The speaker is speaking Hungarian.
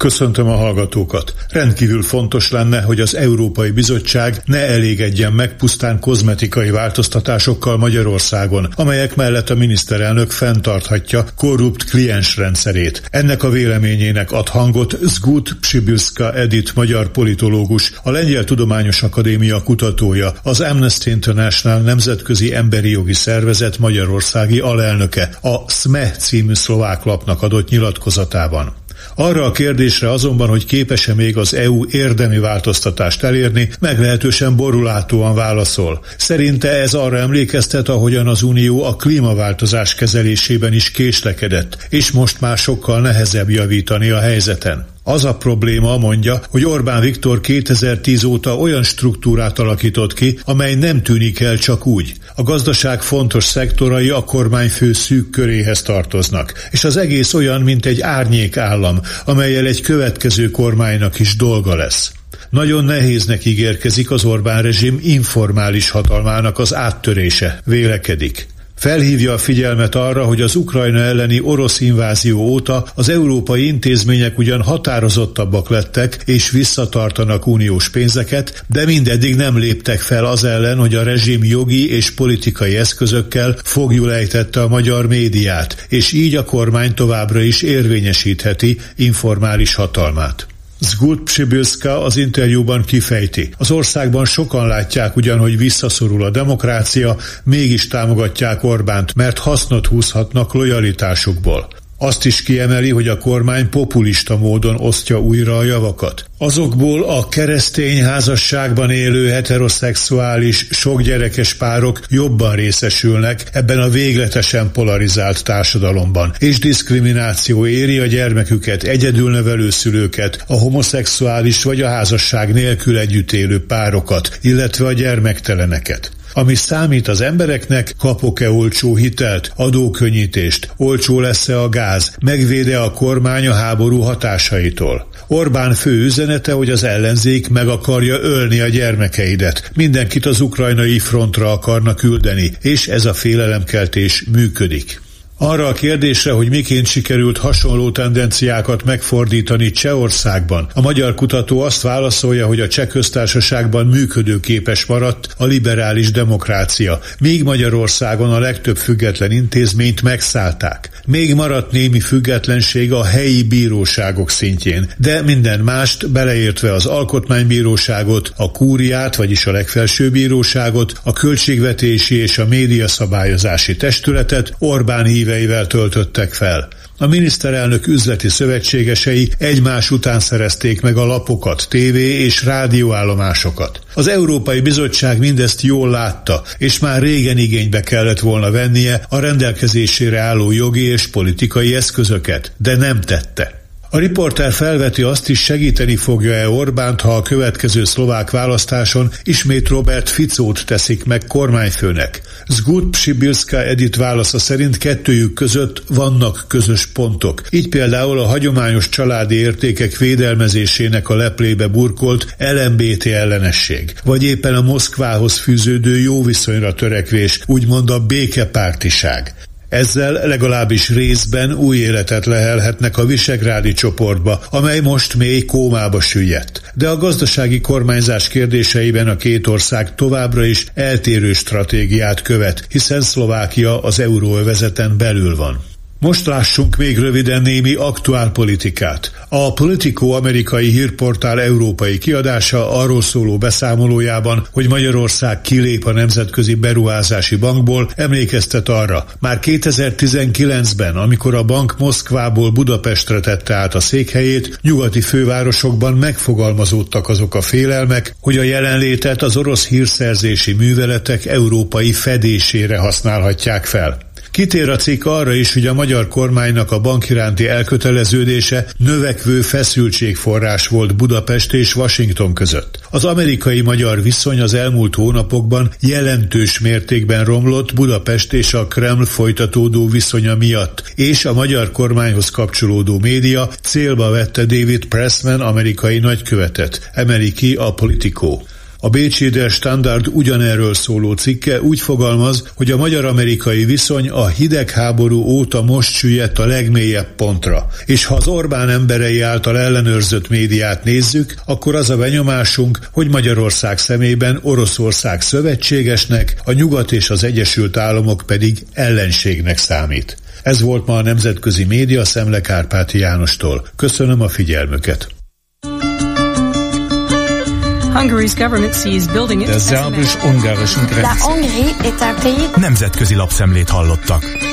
Köszöntöm a hallgatókat. Rendkívül fontos lenne, hogy az Európai Bizottság ne elégedjen meg pusztán kozmetikai változtatásokkal Magyarországon, amelyek mellett a miniszterelnök fenntarthatja korrupt kliensrendszerét. Ennek a véleményének ad hangot Zgut Psibilska Edit magyar politológus, a Lengyel Tudományos Akadémia kutatója, az Amnesty International Nemzetközi Emberi Jogi Szervezet magyarországi alelnöke, a SME című szlovák lapnak adott nyilatkozatában. Arra a kérdésre azonban, hogy képes-e még az EU érdemi változtatást elérni, meglehetősen borulátóan válaszol. Szerinte ez arra emlékeztet, ahogyan az Unió a klímaváltozás kezelésében is késlekedett, és most már sokkal nehezebb javítani a helyzeten. Az a probléma, mondja, hogy Orbán Viktor 2010 óta olyan struktúrát alakított ki, amely nem tűnik el csak úgy. A gazdaság fontos szektorai a kormányfő szűk köréhez tartoznak, és az egész olyan, mint egy árnyék állam, amelyel egy következő kormánynak is dolga lesz. Nagyon nehéznek ígérkezik az Orbán rezsim informális hatalmának az áttörése, vélekedik. Felhívja a figyelmet arra, hogy az Ukrajna elleni orosz invázió óta az európai intézmények ugyan határozottabbak lettek és visszatartanak uniós pénzeket, de mindeddig nem léptek fel az ellen, hogy a rezsim jogi és politikai eszközökkel fogjul ejtette a magyar médiát, és így a kormány továbbra is érvényesítheti informális hatalmát. Zgut Psibilska az interjúban kifejti. Az országban sokan látják ugyan, hogy visszaszorul a demokrácia, mégis támogatják Orbánt, mert hasznot húzhatnak lojalitásukból. Azt is kiemeli, hogy a kormány populista módon osztja újra a javakat. Azokból a keresztény házasságban élő heteroszexuális, sokgyerekes párok jobban részesülnek ebben a végletesen polarizált társadalomban, és diszkrimináció éri a gyermeküket, egyedülnevelő szülőket, a homoszexuális vagy a házasság nélkül együtt élő párokat, illetve a gyermekteleneket. Ami számít az embereknek, kapok-e olcsó hitelt, adókönnyítést, olcsó lesz-e a gáz, megvéde a kormány a háború hatásaitól. Orbán fő üzenete, hogy az ellenzék meg akarja ölni a gyermekeidet. Mindenkit az ukrajnai frontra akarnak küldeni, és ez a félelemkeltés működik. Arra a kérdésre, hogy miként sikerült hasonló tendenciákat megfordítani Csehországban, a magyar kutató azt válaszolja, hogy a cseh köztársaságban működőképes maradt a liberális demokrácia, míg Magyarországon a legtöbb független intézményt megszállták. Még maradt némi függetlenség a helyi bíróságok szintjén, de minden mást, beleértve az alkotmánybíróságot, a kúriát, vagyis a legfelső bíróságot, a költségvetési és a médiaszabályozási testületet Orbán híve híveivel töltöttek fel. A miniszterelnök üzleti szövetségesei egymás után szerezték meg a lapokat, tévé és rádióállomásokat. Az Európai Bizottság mindezt jól látta, és már régen igénybe kellett volna vennie a rendelkezésére álló jogi és politikai eszközöket, de nem tette. A riporter felveti azt is, segíteni fogja-e Orbánt, ha a következő szlovák választáson ismét Robert Ficót teszik meg kormányfőnek. Zgut Psibilska Edit válasza szerint kettőjük között vannak közös pontok. Így például a hagyományos családi értékek védelmezésének a leplébe burkolt LMBT ellenesség, vagy éppen a Moszkvához fűződő jó viszonyra törekvés, úgymond a békepártiság. Ezzel legalábbis részben új életet lehelhetnek a visegrádi csoportba, amely most mély kómába süllyedt. De a gazdasági kormányzás kérdéseiben a két ország továbbra is eltérő stratégiát követ, hiszen Szlovákia az euróövezeten belül van. Most lássunk még röviden némi aktuál politikát. A Politico amerikai hírportál európai kiadása arról szóló beszámolójában, hogy Magyarország kilép a Nemzetközi Beruházási Bankból, emlékeztet arra, már 2019-ben, amikor a bank Moszkvából Budapestre tette át a székhelyét, nyugati fővárosokban megfogalmazódtak azok a félelmek, hogy a jelenlétet az orosz hírszerzési műveletek európai fedésére használhatják fel. Kitér a cikk arra is, hogy a magyar kormánynak a bank iránti elköteleződése növekvő feszültségforrás volt Budapest és Washington között. Az amerikai-magyar viszony az elmúlt hónapokban jelentős mértékben romlott Budapest és a Kreml folytatódó viszonya miatt, és a magyar kormányhoz kapcsolódó média célba vette David Pressman amerikai nagykövetet, emeli ki a Politico. A Bécsi Der Standard ugyanerről szóló cikke úgy fogalmaz, hogy a magyar-amerikai viszony a hidegháború óta most süllyedt a legmélyebb pontra. És ha az Orbán emberei által ellenőrzött médiát nézzük, akkor az a benyomásunk, hogy Magyarország szemében Oroszország szövetségesnek, a Nyugat és az Egyesült Államok pedig ellenségnek számít. Ez volt ma a Nemzetközi Média Szemle Kárpáti Jánostól. Köszönöm a figyelmüket! Der szerbus-ungarischen Grenze. Nemzetközi lapszemlét hallottak.